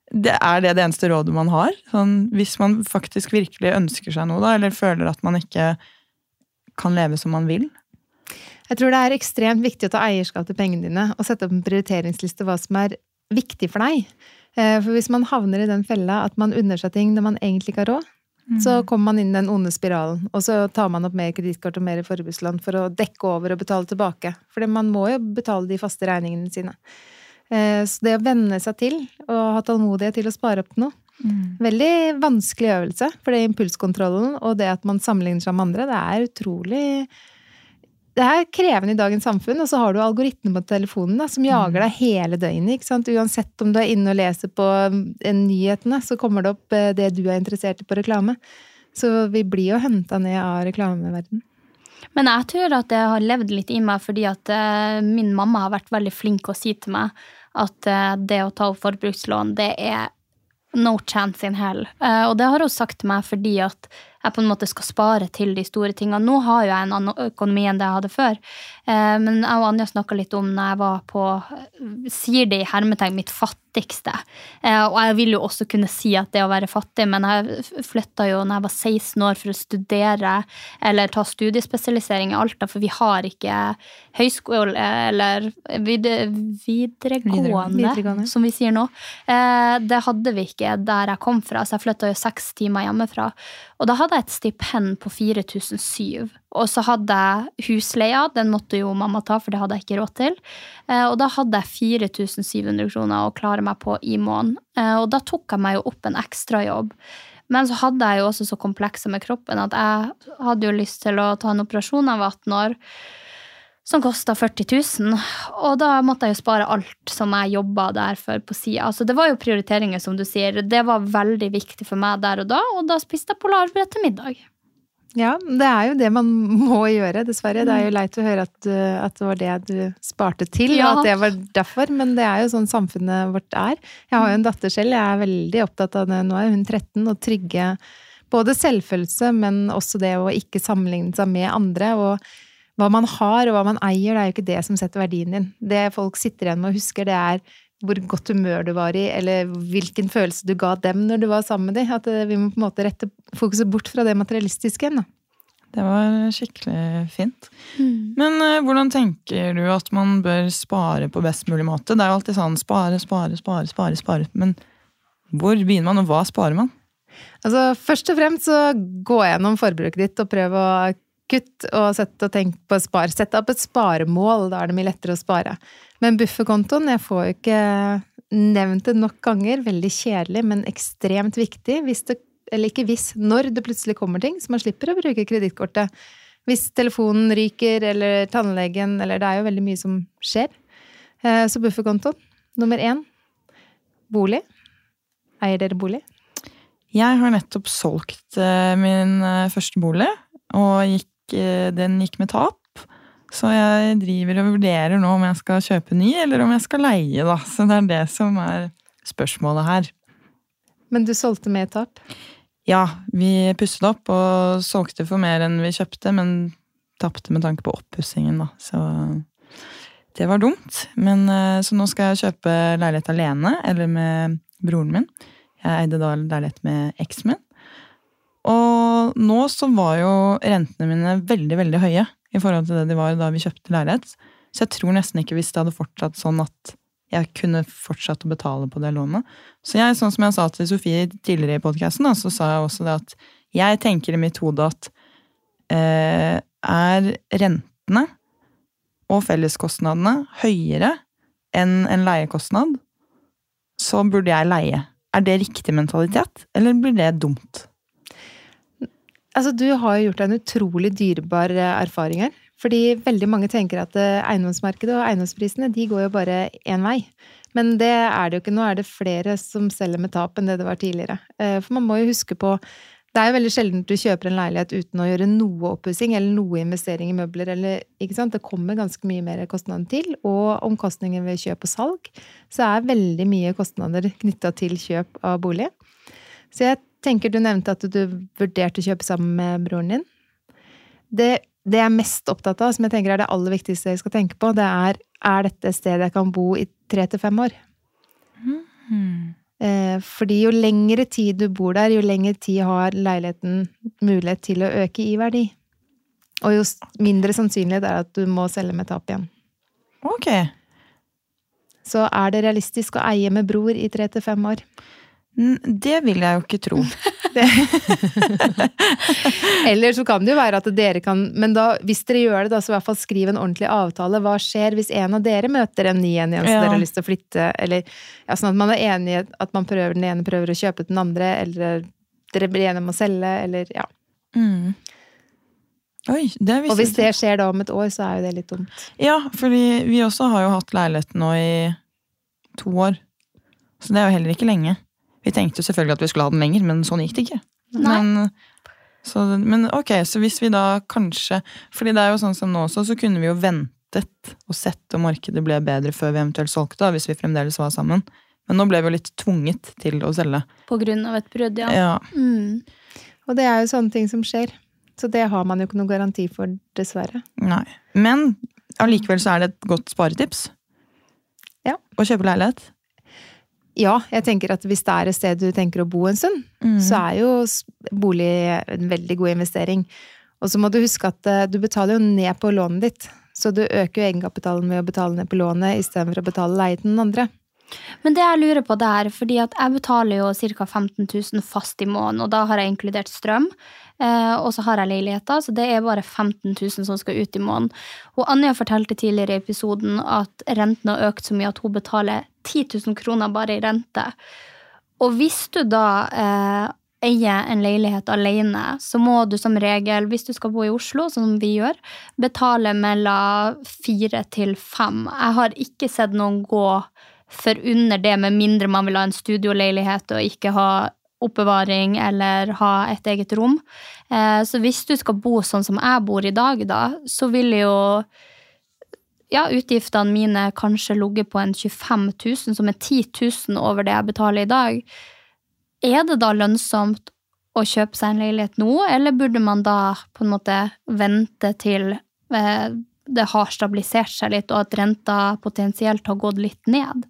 det er det det eneste rådet man har? Sånn, hvis man faktisk virkelig ønsker seg noe, da, eller føler at man ikke kan leve som man vil?
Jeg tror det er ekstremt viktig å ta eierskap til pengene dine og sette opp en prioriteringsliste hva som er viktig for deg. Eh, for hvis man havner i den fella at man unner seg ting når man egentlig ikke har råd, så mm. kommer man inn i den onde spiralen. Og så tar man opp mer kredittkort og mer forbrukslån for å dekke over og betale tilbake. For man må jo betale de faste regningene sine. Eh, så det å venne seg til og ha tålmodighet til å spare opp noe mm. Veldig vanskelig øvelse, for det impulskontrollen og det at man sammenligner seg med andre, det er utrolig det er krevende i dagens samfunn, og så har du algoritmer på telefonen da, som jager mm. deg hele døgnet. ikke sant? Uansett om du er inne og leser på eh, nyhetene, så kommer det opp eh, det du er interessert i på reklame. Så vi blir jo henta ned av reklameverdenen.
Men jeg tror at det har levd litt i meg fordi at uh, min mamma har vært veldig flink å si til meg at uh, det å ta opp forbrukslån, det er no chance in hell. Og det har hun sagt til meg fordi at jeg på en måte skal spare til de store tingene. Nå har jo jeg en annen økonomi enn det jeg hadde før. Eh, men jeg og Anja snakka litt om når jeg var på Sier det i hermetegn mitt fattigste. Eh, og jeg vil jo også kunne si at det å være fattig, men jeg flytta jo når jeg var 16 år for å studere eller ta studiespesialisering i Alta, for vi har ikke høyskole eller videregående, videregående, som vi sier nå. Eh, det hadde vi ikke der jeg kom fra, så jeg flytta jo seks timer hjemmefra. Og da hadde jeg et stipend på 4007. Og så hadde jeg husleia, den måtte jo mamma ta, for det hadde jeg ikke råd til. Eh, og da hadde jeg 4700 kroner å klare meg på i måneden. Eh, og da tok jeg meg jo opp en ekstrajobb. Men så hadde jeg jo også så komplekser med kroppen at jeg hadde jo lyst til å ta en operasjon av 18 år som kosta 40 000. Og da måtte jeg jo spare alt som jeg jobba der for på sida. Altså, det var jo prioriteringer, som du sier. Det var veldig viktig for meg der og da, og da spiste jeg polarbrød til middag.
Ja, det er jo det man må gjøre, dessverre. Det er jo leit å høre at, at det var det du sparte til, ja. og at det var derfor. Men det er jo sånn samfunnet vårt er. Jeg har jo en datter selv, jeg er veldig opptatt av det. Nå er hun 13, og trygge både selvfølelse, men også det å ikke sammenligne seg med andre. og hva man har og hva man eier, det er jo ikke det som setter verdien din. Det folk sitter igjen med og husker, det er hvor godt humør du var i, eller hvilken følelse du ga dem når du var sammen med dem. At eh, vi må på en måte rette fokuset bort fra det materialistiske igjen. da.
Det var skikkelig fint. Mm. Men uh, hvordan tenker du at man bør spare på best mulig måte? Det er jo alltid sånn spare, spare, spare, spare. spare. Men hvor begynner man, og hva sparer man?
Altså, Først og fremst så gå gjennom forbruket ditt og prøv å kutt og sett og tenk på spar. Sett opp et sparemål, da er det mye lettere å spare. Men bufferkontoen, jeg får jo ikke nevnt det nok ganger, veldig kjedelig, men ekstremt viktig. Hvis det, eller ikke hvis, når det plutselig kommer ting, så man slipper å bruke kredittkortet. Hvis telefonen ryker, eller tannlegen, eller det er jo veldig mye som skjer. Eh, så bufferkontoen. Nummer én bolig. Eier dere bolig?
Jeg har nettopp solgt eh, min eh, første bolig, og gikk, den gikk med tap. Så jeg driver og vurderer nå om jeg skal kjøpe ny, eller om jeg skal leie, da. Så det er det som er spørsmålet her.
Men du solgte med tap?
Ja, vi pusset opp og solgte for mer enn vi kjøpte, men tapte med tanke på oppussingen, da. Så det var dumt. Men eh, så nå skal jeg kjøpe leilighet alene, eller med broren min. Jeg eide da leilighet med eksen min. Og nå så var jo rentene mine veldig, veldig høye i forhold til det de var da vi kjøpte leilighet. Så jeg tror nesten ikke hvis det hadde fortsatt sånn at jeg kunne fortsatt å betale på det lånet. Så jeg, sånn som jeg sa til Sofie tidligere i podkasten, så sa jeg også det at jeg tenker i mitt hode at eh, er rentene og felleskostnadene høyere enn en leiekostnad, så burde jeg leie. Er det riktig mentalitet, eller blir det dumt?
Altså, du har jo gjort deg en utrolig dyrebar eh, erfaring her. Fordi veldig mange tenker at eh, eiendomsmarkedet og eiendomsprisene de går jo bare én vei. Men det er det jo ikke. Nå er det flere som selger med tap enn det det var tidligere. Eh, for man må jo huske på Det er jo veldig sjelden du kjøper en leilighet uten å gjøre noe oppussing eller noe investering i møbler. Eller, ikke sant? Det kommer ganske mye mer kostnader til. Og omkostninger ved kjøp og salg. Så er veldig mye kostnader knytta til kjøp av bolig. Så jeg tenker du nevnte at du vurderte å kjøpe sammen med broren din. Det, det jeg er mest opptatt av, som jeg tenker er det aller viktigste jeg skal tenke på, det er er dette et sted jeg kan bo i tre til fem år.
Mm.
Fordi jo lengre tid du bor der, jo lengre tid har leiligheten mulighet til å øke i verdi. Og jo mindre sannsynlighet er at du må selge med tap igjen.
Ok.
Så er det realistisk å eie med bror i tre til fem år?
Det vil jeg jo ikke tro.
Eller så kan det jo være at dere kan Men da, hvis dere gjør det, da, så i hvert fall skriv en ordentlig avtale. Hva skjer hvis en av dere møter en ny en igjen så
Ja.
dere har lyst til å flytte? Eller ja, sånn at man er enig i at man prøver, den ene prøver å kjøpe den andre, eller dere blir enige om å selge, eller ja.
Mm. Oi, det
Og hvis det skjer da om et år, så er jo det litt dumt.
Ja, fordi vi også har jo hatt leilighet nå i to år. Så det er jo heller ikke lenge. Vi tenkte jo selvfølgelig at vi skulle ha den lenger, men sånn gikk det ikke.
Nei.
Men, så, men ok, så hvis vi da kanskje Fordi det er jo sånn som nå også, så kunne vi jo ventet og sett om markedet ble bedre før vi eventuelt solgte, da, hvis vi fremdeles var sammen. Men nå ble vi jo litt tvunget til å selge.
På grunn av et brudd, ja.
Ja.
Mm.
Og det er jo sånne ting som skjer. Så det har man jo ikke noen garanti for, dessverre.
Nei. Men allikevel så er det et godt sparetips.
Ja.
Å kjøpe leilighet.
Ja, jeg tenker at hvis det er et sted du tenker å bo en stund,
Mm.
så er jo bolig en veldig god investering. Og så må du huske at eh, du betaler jo ned på lånet ditt. Så du øker jo egenkapitalen ved å betale ned på lånet istedenfor å betale leie til den andre.
Men det jeg lurer på der, fordi at jeg betaler jo ca. 15 000 fast i måneden, og da har jeg inkludert strøm, og så har jeg leiligheter, så det er bare 15 000 som skal ut i måneden. Og Anja fortalte tidligere i episoden at renten har økt så mye at hun betaler 10 000 kroner bare i rente. Og hvis du da eh, eier en leilighet alene, så må du som regel, hvis du skal bo i Oslo, som vi gjør, betale mellom fire til fem. Jeg har ikke sett noen gå for under det, med mindre man vil ha en studioleilighet og ikke ha oppbevaring eller ha et eget rom. Eh, så hvis du skal bo sånn som jeg bor i dag, da, så vil jo ja, utgiftene mine kanskje ligget på en 25 000, som er 10 000 over det jeg betaler i dag. Er det da lønnsomt å kjøpe seg en leilighet nå, eller burde man da på en måte vente til eh, det har stabilisert seg litt, og at renta potensielt har gått litt ned?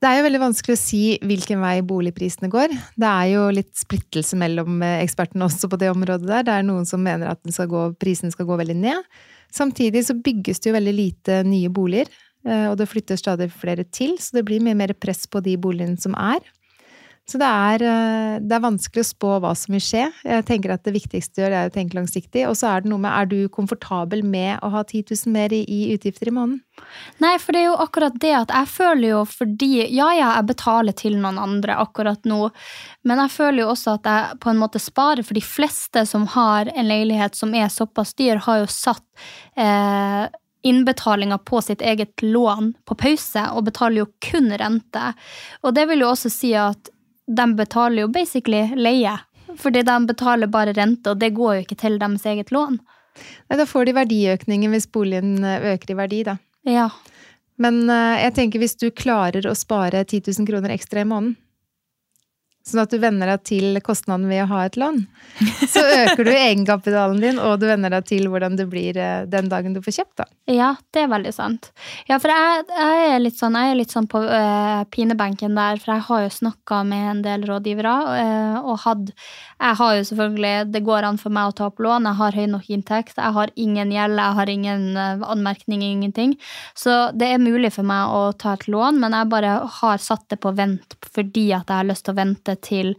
Det er jo veldig vanskelig å si hvilken vei boligprisene går. Det er jo litt splittelse mellom eh, ekspertene også på det området der. Det er noen som mener at skal gå, prisen skal gå veldig ned. Samtidig så bygges det jo veldig lite nye boliger, eh, og det flytter stadig flere til, så det blir mye mer press på de boligene som er. Så det er, eh, det er vanskelig å spå hva som vil skje. Jeg tenker at det viktigste du gjør, er å tenke langsiktig. Og så er det noe med er du komfortabel med å ha 10 000 mer i, i utgifter i måneden?
Nei, for det er jo akkurat det at jeg føler jo fordi Ja, ja, jeg betaler til noen andre akkurat nå, men jeg føler jo også at jeg på en måte sparer, for de fleste som har en leilighet som er såpass dyr, har jo satt eh, innbetalinga på sitt eget lån på pause, og betaler jo kun rente. Og det vil jo også si at de betaler jo basically leie. Fordi de betaler bare rente, og det går jo ikke til deres eget lån.
Nei, da får de verdiøkningen hvis boligen eh, øker i verdi, da.
Ja.
Men eh, jeg tenker hvis du klarer å spare 10 000 kroner ekstra i måneden, sånn at du venner deg til kostnaden ved å ha et lån, så øker du egenkapitalen din, og du venner deg til hvordan det blir eh, den dagen du får kjøpt, da.
Ja, det er veldig sant. Ja, for jeg, jeg er litt sånn, er litt sånn på øh, pinebenken der, for jeg har jo snakka med en del rådgivere, øh, og hatt Jeg har jo selvfølgelig Det går an for meg å ta opp lån, jeg har høy nok inntekt, jeg har ingen gjeld, jeg har ingen øh, anmerkning, ingenting. Så det er mulig for meg å ta et lån, men jeg bare har satt det på vent fordi at jeg har lyst til å vente til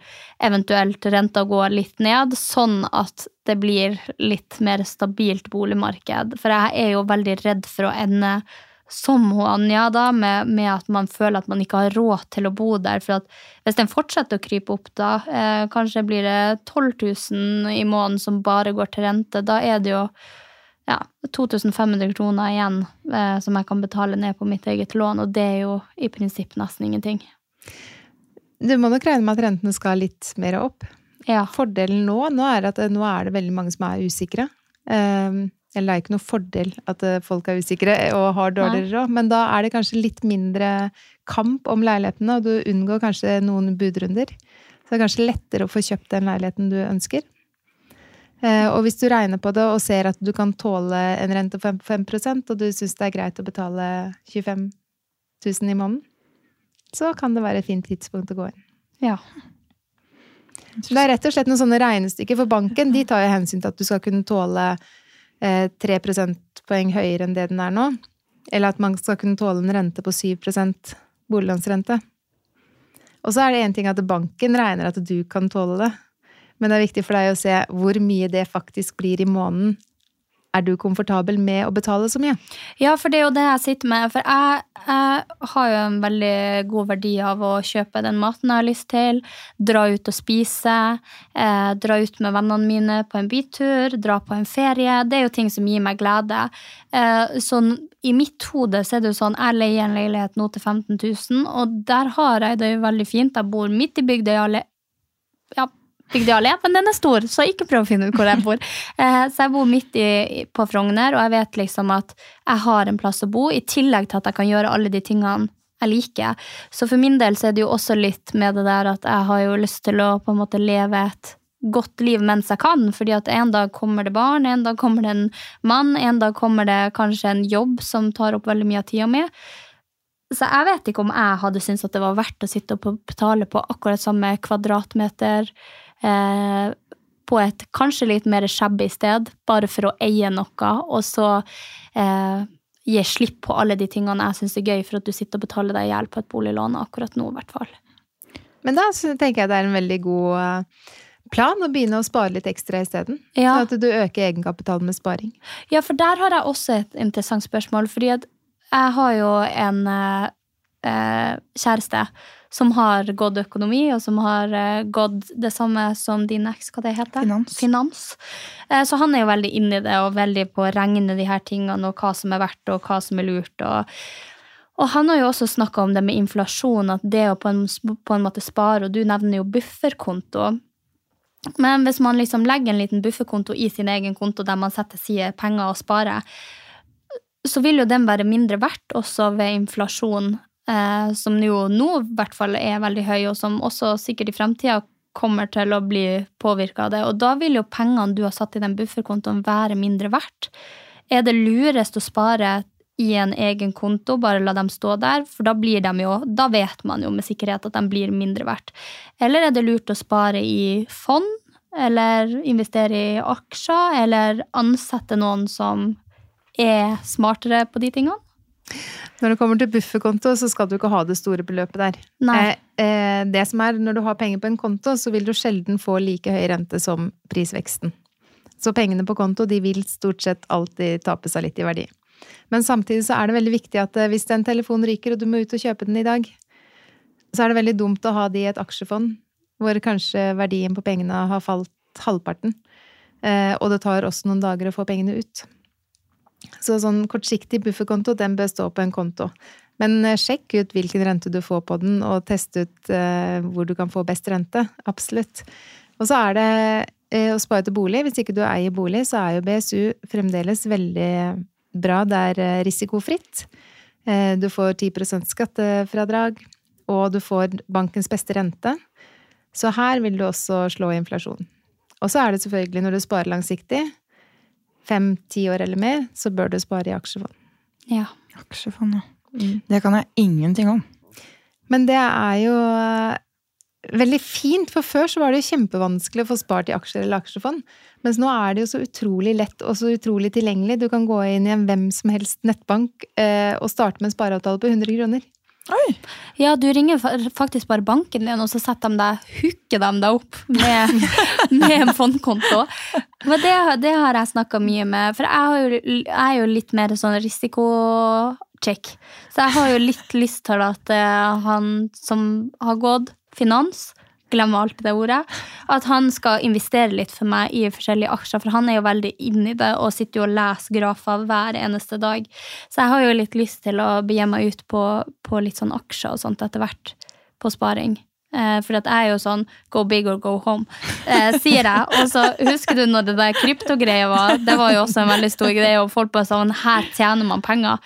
eventuelt renta går litt ned, sånn at det blir litt mer stabilt boligmarked. For jeg er jo veldig redd for å ende som hun Anja, da, med, med, at man føler at man ikke har råd til å bo der. For at hvis den fortsetter å krype opp, da, eh, kanskje blir det 12 000 i måneden som bare går til rente, da er det jo ja, 2500 kroner igjen eh, som jeg kan betale ned på mitt eget lån, og det er jo i prinsipp nesten ingenting.
Du må nok regne med at rentene skal litt mer opp.
Ja.
Fordelen nå, nå er at nå er det veldig mange som er usikre. Um, eller det er ikke noe fordel at eh, folk er usikre og har dårligere råd, men da er det kanskje litt mindre kamp om leilighetene, og du unngår kanskje noen budrunder. Så det er kanskje lettere å få kjøpt den leiligheten du ønsker. Uh, og hvis du regner på det og ser at du kan tåle en rente på 5, 5 og du syns det er greit å betale 25 000 i måneden, så kan det være et fint tidspunkt å gå inn.
Ja.
Det er rett og slett noen sånne regnestykker for banken. De tar jo hensyn til at du skal kunne tåle eh, 3 prosentpoeng høyere enn det den er nå. Eller at man skal kunne tåle en rente på 7% boliglånsrente. Og så er det én ting at banken regner at du kan tåle det. Men det er viktig for deg å se hvor mye det faktisk blir i måneden er du komfortabel med å betale så mye?
Ja, for det er jo det jeg sitter med. For jeg, jeg, har jo en veldig god verdi av å kjøpe den maten jeg har lyst til. Dra ut og spise. Eh, dra ut med vennene mine på en bytur. Dra på en ferie. Det er jo ting som gir meg glede. Eh, så i mitt hode så er det jo sånn, jeg leier en leilighet nå til 15 000, og der har jeg det jo veldig fint. Jeg bor midt i Bygdøy. Ja, Allé, men den er stor, så ikke prøv å finne ut hvor jeg bor. Eh, så jeg bor midt i, på Frogner, og jeg vet liksom at jeg har en plass å bo, i tillegg til at jeg kan gjøre alle de tingene jeg liker. Så for min del så er det jo også litt med det der at jeg har jo lyst til å på en måte leve et godt liv mens jeg kan, fordi at en dag kommer det barn, en dag kommer det en mann, en dag kommer det kanskje en jobb som tar opp veldig mye av tida mi. Så jeg vet ikke om jeg hadde syntes at det var verdt å sitte og betale på akkurat samme kvadratmeter eh, på et kanskje litt mer shabby sted, bare for å eie noe, og så eh, gi slipp på alle de tingene jeg syns er gøy, for at du sitter og betaler deg i hjel på et boliglån akkurat nå, i hvert fall.
Men da tenker jeg det er en veldig god eh, plan å begynne å spare litt ekstra isteden.
Ja.
Sånn at du øker egenkapitalen med sparing.
Ja, for der har jeg også et interessant spørsmål. fordi at jeg har jo en eh, eh kjæreste som har gått økonomi, og som har uh, gått det samme som din eks, hva det heter?
Finans.
Finans. Uh, så han er jo veldig inni det, og veldig på å regne de her tingene, og hva som er verdt, og hva som er lurt. og og han har jo også snakka om det med inflasjon, at det å på en, på en måte spare, og du nevner jo bufferkonto. Men hvis man liksom legger en liten bufferkonto i sin egen konto der man setter sine penger og sparer, så vil jo den være mindre verdt også ved inflasjon eh, som jo nå i hvert fall er veldig høy, og som også sikkert i fremtida kommer til å bli påvirka av det. Og da vil jo pengene du har satt i den bufferkontoen, være mindre verdt. Er det lurest å spare i en egen konto, bare la dem stå der, for da blir de jo, da vet man jo med sikkerhet at de blir mindre verdt. Eller er det lurt å spare i fond, eller investere i aksjer, eller ansette noen som er smartere på de tingene?
Når det kommer til bufferkonto, så skal du ikke ha det store beløpet der.
Nei.
Eh, eh, det som er, Når du har penger på en konto, så vil du sjelden få like høy rente som prisveksten. Så pengene på konto de vil stort sett alltid tape seg litt i verdi. Men samtidig så er det veldig viktig at eh, hvis en telefon ryker, og du må ut og kjøpe den i dag, så er det veldig dumt å ha det i et aksjefond, hvor kanskje verdien på pengene har falt halvparten. Eh, og det tar også noen dager å få pengene ut. Så sånn kortsiktig bufferkonto, den bør stå på en konto. Men eh, sjekk ut hvilken rente du får på den, og test ut eh, hvor du kan få best rente. Absolutt. Og så er det eh, å spare til bolig. Hvis ikke du eier bolig, så er jo BSU fremdeles veldig bra. Det er risikofritt. Du får 10% skattefradrag, og du får bankens beste rente. Så her vil du også slå inflasjon. Og så er det selvfølgelig når du sparer langsiktig, fem-ti år eller mer, så bør du spare i aksjefond.
Ja.
Aksjefond, ja. Det kan jeg ingenting om.
Men det er jo eh, veldig fint, for før så var det jo kjempevanskelig å få spart i aksjer eller aksjefond. Mens nå er det jo så utrolig lett og så utrolig tilgjengelig. Du kan gå inn i en hvem som helst nettbank eh, og starte med en spareavtale på 100 kroner.
Oi!
Ja, du ringer faktisk bare banken din, og så setter de deg, hooker de deg opp med, med en fondkonto. Men det, det har jeg snakka mye med, for jeg, jo, jeg er jo litt mer sånn risikocheck. Så jeg har jo litt lyst til at eh, han som har gått finans, glemmer alltid det ordet, at han skal investere litt for meg i forskjellige aksjer, for han er jo veldig inni det og sitter jo og leser grafer hver eneste dag. Så jeg har jo litt lyst til å begi meg ut på, på litt sånn aksjer og sånt etter hvert, på sparing. Eh, for at jeg er jo sånn go big or go home, eh, sier jeg. Og så husker du når det der kryptogreia var, det var jo også en veldig stor greie, og folk bare sånn, her tjener man penger.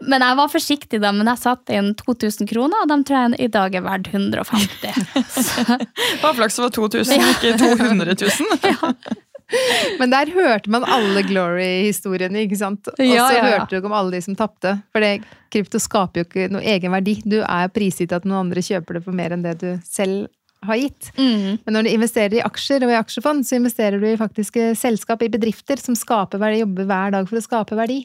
Men jeg var forsiktig da, men jeg satte inn 2000 kroner, og de tror jeg i dag er verdt 150. Hva
Bare flaks det var 2000, ikke 200 000.
Men der hørte man alle glory-historiene, ikke sant? Og så
Ja, ja, ja.
hørte du ikke om alle de som tapte. For det, krypto skaper jo ikke noe egen verdi. Du er prisgitt at noen andre kjøper det for mer enn det du selv har gitt.
mm.
Men når du investerer i aksjer og i aksjefond, så investerer du i faktiske selskap, i bedrifter som skaper verdi, jobber hver dag for å skape verdi.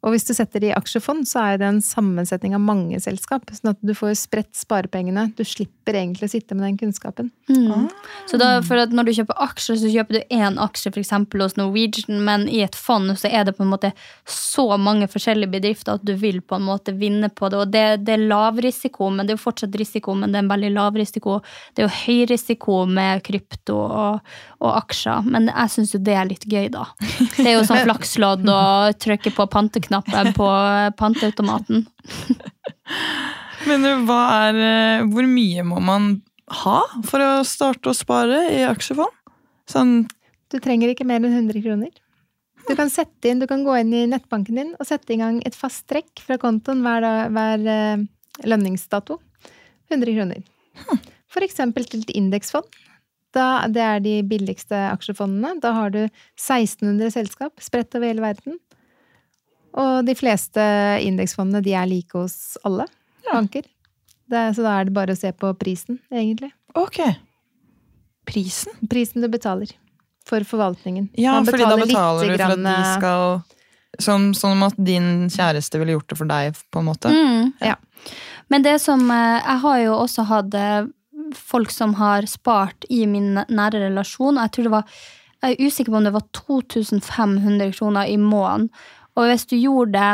Og hvis du setter det i aksjefond, så er det en sammensetning av mange selskap. Sånn at du får spredt sparepengene. Du slipper egentlig å sitte med den kunnskapen.
Mm. Så da, for at når du kjøper aksjer, så kjøper du én aksje for eksempel hos Norwegian, men i et fond så er det på en måte så mange forskjellige bedrifter at du vil på en måte vinne på det. Og det, det er lav risiko, men det er jo fortsatt risiko, men det er en veldig lav risiko. Det er jo høy risiko med krypto og, og aksjer, men jeg syns jo det er litt gøy, da. Det er jo sånn flakslodd og trykke på panteknappen på panteautomaten.
Men hva er eh, Hvor mye må man ha for å starte å spare i aksjefond? Sånn
Du trenger ikke mer enn 100 kroner. Du kan sette inn, du kan gå inn i nettbanken din og sette i gang et fast trekk fra kontoen hver, dag- hver eh, lønningsdato. 100 kroner. For eksempel til et indeksfond. Da, det er de billigste aksjefondene. Da har du 1600 selskap spredt over hele verden. Og de fleste indeksfondene de er like hos alle banker. Det, så da er det bare å se på prisen, egentlig.
Ok. Prisen?
Prisen du betaler for forvaltningen.
Ja,
Man
fordi da betaler du for at de
eh,
skal Som, som at din kjæreste ville gjort det for deg, på en måte?
Mm.
Ja.
Men det som eh, Jeg har jo også hatt eh, folk som har spart i min nære relasjon. Jeg tror det var Jeg er usikker på om det var 2500 kroner i måneden. Og hvis du gjorde det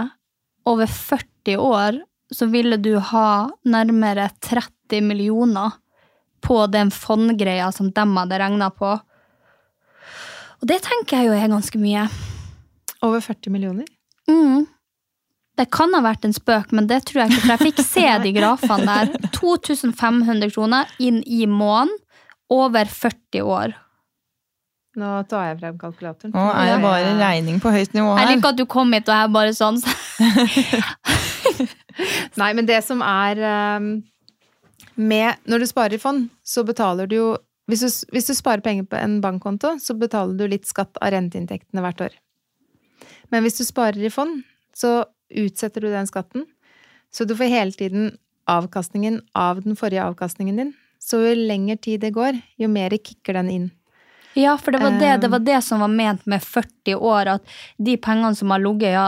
over 40 år, så ville du ha nærmere 30 millioner på den fondgreia som de hadde regna på. Og det tenker jeg jo er ganske mye.
Over 40 millioner.
Mm. Det kan ha vært en spøk, men det tror jeg ikke. For jeg fikk se de grafene der. 2500 kroner inn i måneden over 40 år.
Nå tar jeg frem kalkulatoren.
Nå er det bare regning på høyt nivå her.
Jeg liker at du kom hit og jeg bare sånn.
Nei, men det som er um, med Når du sparer i fond, så betaler du jo hvis du, hvis du sparer penger på en bankkonto, så betaler du litt skatt av renteinntektene hvert år. Men hvis du sparer i fond, så utsetter du den skatten. Så du får hele tiden avkastningen av den forrige avkastningen din. Så jo lengre tid det går, jo mer kicker den inn.
Ja, for det var det, det var det som var ment med 40 år, at de pengene som har ligget, ja,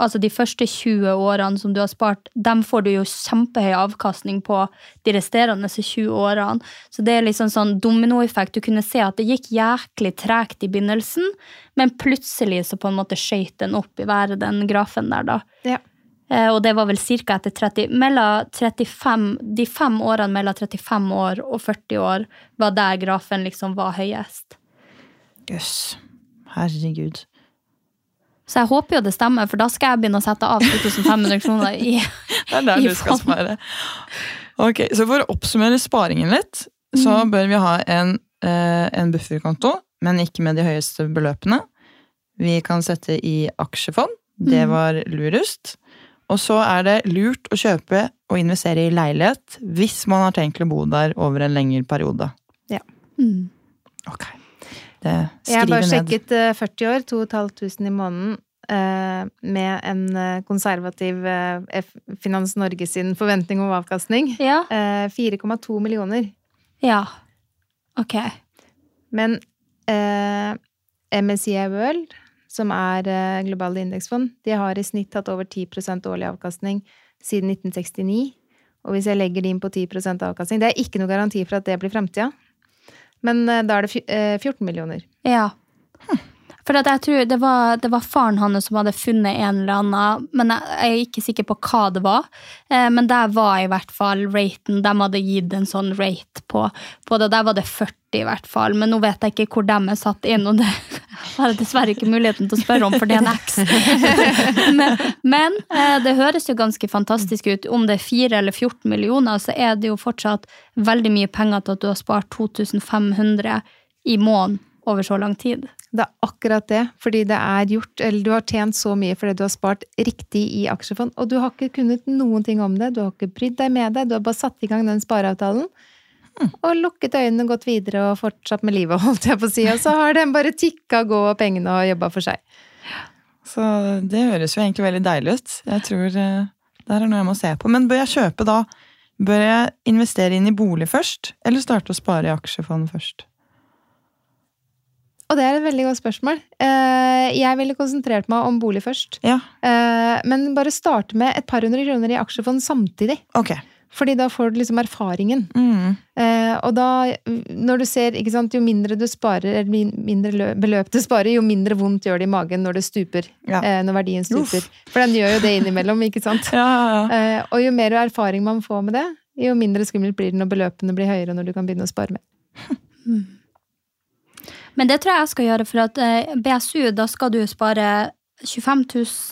altså de første 20 årene som du har spart, dem får du jo kjempehøy avkastning på de resterende 20 årene. Så det er liksom sånn dominoeffekt. Du kunne se at det gikk jæklig tregt i begynnelsen, men plutselig så på en måte skøyt den opp i været, den grafen der, da.
Ja.
Eh, Og det var vel ca. etter 30 35, De fem årene mellom 35 år og 40 år var der grafen liksom var høyest.
Jøss. Herregud.
Så jeg håper jo det stemmer, for da skal jeg begynne å sette av 2500 kroner i,
Det er der du skal spare. Ok, Så for å oppsummere sparingen litt, så
Mm.
bør vi ha en, eh, en bufferkonto, men ikke med de høyeste beløpene. Vi kan sette i aksjefond. Det
Mm.
var lurest. Og så er det lurt å kjøpe og investere i leilighet hvis man har tenkt å bo der over en lengre periode.
Mm.
Ok. Det
Jeg har bare
ned.
sjekket eh, 40 år, 2500 i måneden, eh, med en eh, konservativ eh, Finans Norge sin forventning om avkastning.
Ja.
Eh, 4,2 millioner.
ja. Ok.
Men eh, MSI World, som er eh, globale indeksfond, de har i snitt hatt over 10% årlig avkastning siden 1969. Og hvis jeg legger de inn på 10% avkastning Det er ikke noe garanti for at det blir framtida. Men eh, da er det eh, 14 millioner.
Ja. For at jeg tror det var, det var faren hans som hadde funnet en eller annen, men jeg, er ikke sikker på hva det var. Eh, men der var i hvert fall raten, de hadde gitt en sånn rate på, på det. Der var det 40 i hvert fall, men nå vet jeg ikke hvor de er satt inn, og det har jeg dessverre ikke muligheten til å spørre om, for det er en X. men men eh, det høres jo ganske fantastisk ut. Om det er 4 eller 14 millioner, så er det jo fortsatt veldig mye penger til at du har spart 2500 i måneden over så lang tid.
Det er akkurat det, fordi det er gjort, eller du har tjent så mye fordi du har spart riktig i aksjefond, og du har ikke kunnet noen ting om det, du har ikke brydd deg med det, du har bare satt i gang den spareavtalen, og lukket øynene, gått videre og fortsatt med livet, holdt jeg på å si, og så har den bare tikka gå og pengene og jobba for seg.
Så det høres jo egentlig veldig deilig ut. Jeg tror eh, det er noe jeg må se på. Men bør jeg kjøpe da? Bør jeg investere inn i bolig først, eller starte å spare i aksjefond først?
Og det er et veldig godt spørsmål. Eh, Jeg ville konsentrert meg om bolig først.
Ja,
Eh, Men bare starte med et par hundre kroner i aksjefond samtidig.
ok.
Fordi da får du liksom erfaringen.
Mm.
Eh, og da, når du ser, ikke sant, jo mindre du sparer, eller mindre beløp du sparer, jo mindre vondt gjør det i magen når det stuper.
Ja.
Eh, når verdien stuper. For den gjør jo det innimellom, ikke sant?
Ja, ja, ja.
Eh, og jo mer erfaring man får med det, jo mindre skummelt blir det når beløpene blir høyere, når du kan begynne å spare mer.
Men det tror jeg jeg skal gjøre, for at eh, BSU, da skal du spare 25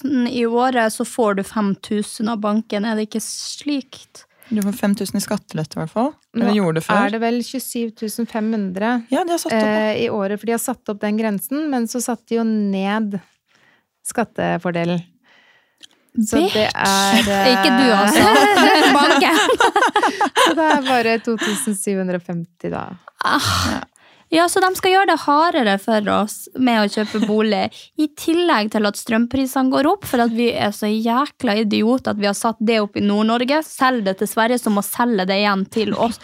000 i året, så får du 5000 av banken. Er det ikke slikt?
Du får 5000 i skattelette, i hvert fall. Eller
Nå
gjorde det før.
er det vel 27 500
Ja, de har satt opp.
eh, i året, for de har satt opp den grensen, men så satte de jo ned skattefordelen. Så det er eh,
Ikke du, altså. Banken.
Så det er bare 2750, da.
Ja, så de skal gjøre det hardere for oss med å kjøpe bolig, i tillegg til at strømprisene går opp, for at vi er så jækla idioter at vi har satt det opp i Nord-Norge, selg det til Sverige, som må selge det igjen til oss.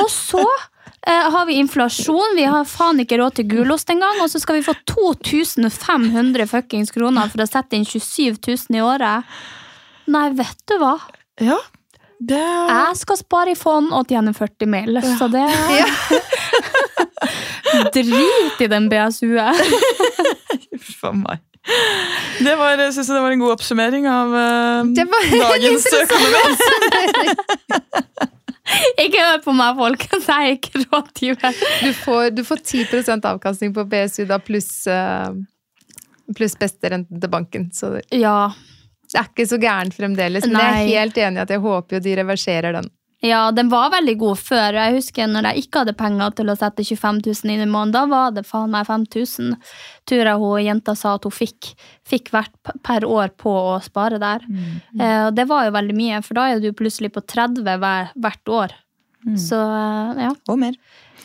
Og så eh, har vi inflasjon, vi har faen ikke råd til gulost engang, og så skal vi få 2500 fuckings kroner for å sette inn 27 000 i året. Nei, vet du hva?
Ja, det
Jeg skal spare i fond og tjene 40 mil, så det Drit i den BSU-et.
Uff a meg. Det var, jeg synes det var en god oppsummering av uh,
Det var
dagens økonomi.
Ikke hør på meg, folkens. Jeg er ikke rådgiver.
Du får, du får 10% avkastning på BSU da, pluss eh, pluss besterenten til banken. Så det
Ja,
er ikke så gærent fremdeles. Men jeg er helt enig i at jeg håper jo de reverserer den.
Ja, den var veldig god før. Jeg husker når jeg ikke hadde penger til å sette 25 000 inn i måneden. Da var det faen meg 5000. Tror jeg hun jenta sa at hun fikk, fikk hvert per år på å spare der. Eh, og det var jo veldig mye, for da er du plutselig på 30 hver, hvert år. Så eh, ja,
Og mer.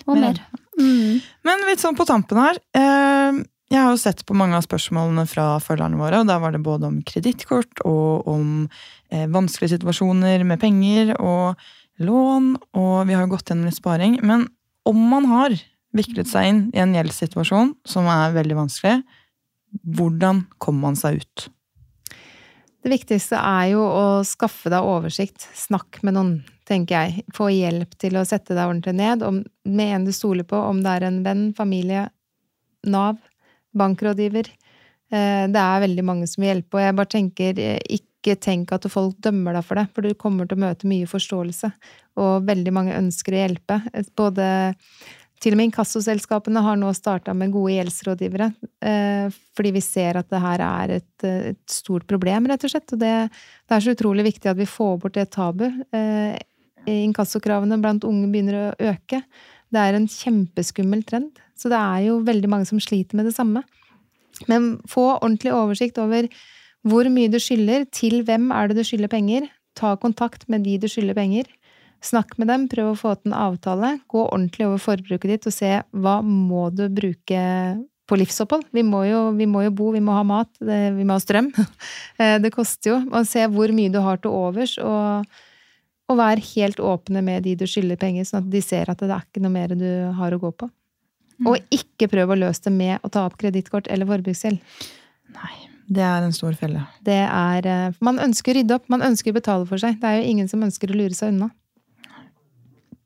og
Mer.
mer. Mm.
Men litt sånn på tampen her. Eh, jeg har jo sett på mange av spørsmålene fra følgerne våre, og der var det både om kredittkort og om eh, vanskelige situasjoner med penger og lån, og vi har jo gått gjennom litt sparing. Men om man har viklet seg inn i en gjeldssituasjon som er veldig vanskelig, hvordan kommer man seg ut?
Det viktigste er jo å skaffe deg oversikt. Snakk med noen, tenker jeg. Få hjelp til å sette deg ordentlig ned. Om, med en du stoler på, om det er en venn, familie, Nav, bankrådgiver. Eh, Det er veldig mange som vil hjelpe, og jeg bare tenker eh, ikke tenk at folk dømmer deg for det, for du kommer til å møte mye forståelse. Og veldig mange ønsker å hjelpe. Både til og med inkassoselskapene har nå starta med gode gjeldsrådgivere, eh, fordi vi ser at det her er et, et, stort problem, rett og slett. Og det, det, er så utrolig viktig at vi får bort det tabu. Eh, inkassokravene blant unge begynner å øke. Det er en kjempeskummel trend. Så det er jo veldig mange som sliter med det samme. Men få ordentlig oversikt over hvor mye du skylder, til hvem er det du skylder penger. Ta kontakt med de du skylder penger. Snakk med dem, prøv å få til en avtale. Gå ordentlig over forbruket ditt og se hva må du bruke på livsopphold. Vi må jo, vi må jo bo, vi må ha mat, det, vi må ha strøm. Eh, det koster jo. Og se hvor mye du har til overs, og, og vær helt åpne med de du skylder penger, sånn at de ser at det er ikke noe mer du har å gå på. Mm. Og ikke prøv å løse det med å ta opp kredittkort eller forbruksgjeld.
Nei, det er en stor felle.
Det er eh, Man ønsker å rydde opp, man ønsker å betale for seg. Det er jo ingen som ønsker å lure seg unna.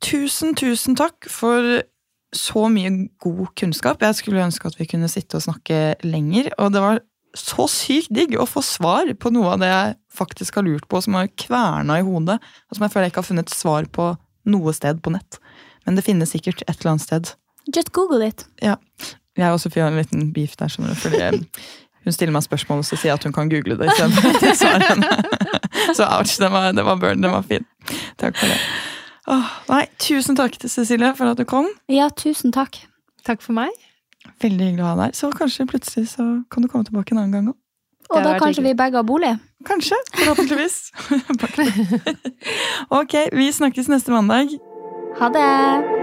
Tusen, tusen takk for så mye god kunnskap. Jeg skulle ønske at vi kunne sitte og snakke lenger. Og det var så sykt digg å få svar på noe av det jeg faktisk har lurt på, som har kverna i hodet, og som jeg føler jeg ikke har funnet svar på noe sted på nett. Men det finnes sikkert et eller annet sted.
Just google it.
Ja. Jeg og Sofie har en liten beef der, skjønner du. Fordi hun stiller meg spørsmål, og så sier jeg at hun kan google det istedenfor. så ouch, den var, den var burn. Den var fin. Takk for det. Åh, nei, tusen takk til Cecilie for at du kom.
Ja, tusen takk.
Takk for meg.
Veldig hyggelig å ha deg her. Så kanskje plutselig så kan du komme tilbake en annen gang òg.
Og da kanskje hyggelig. vi begge har bolig?
Kanskje. Forhåpentligvis. ok, vi snakkes neste mandag.
Ha det!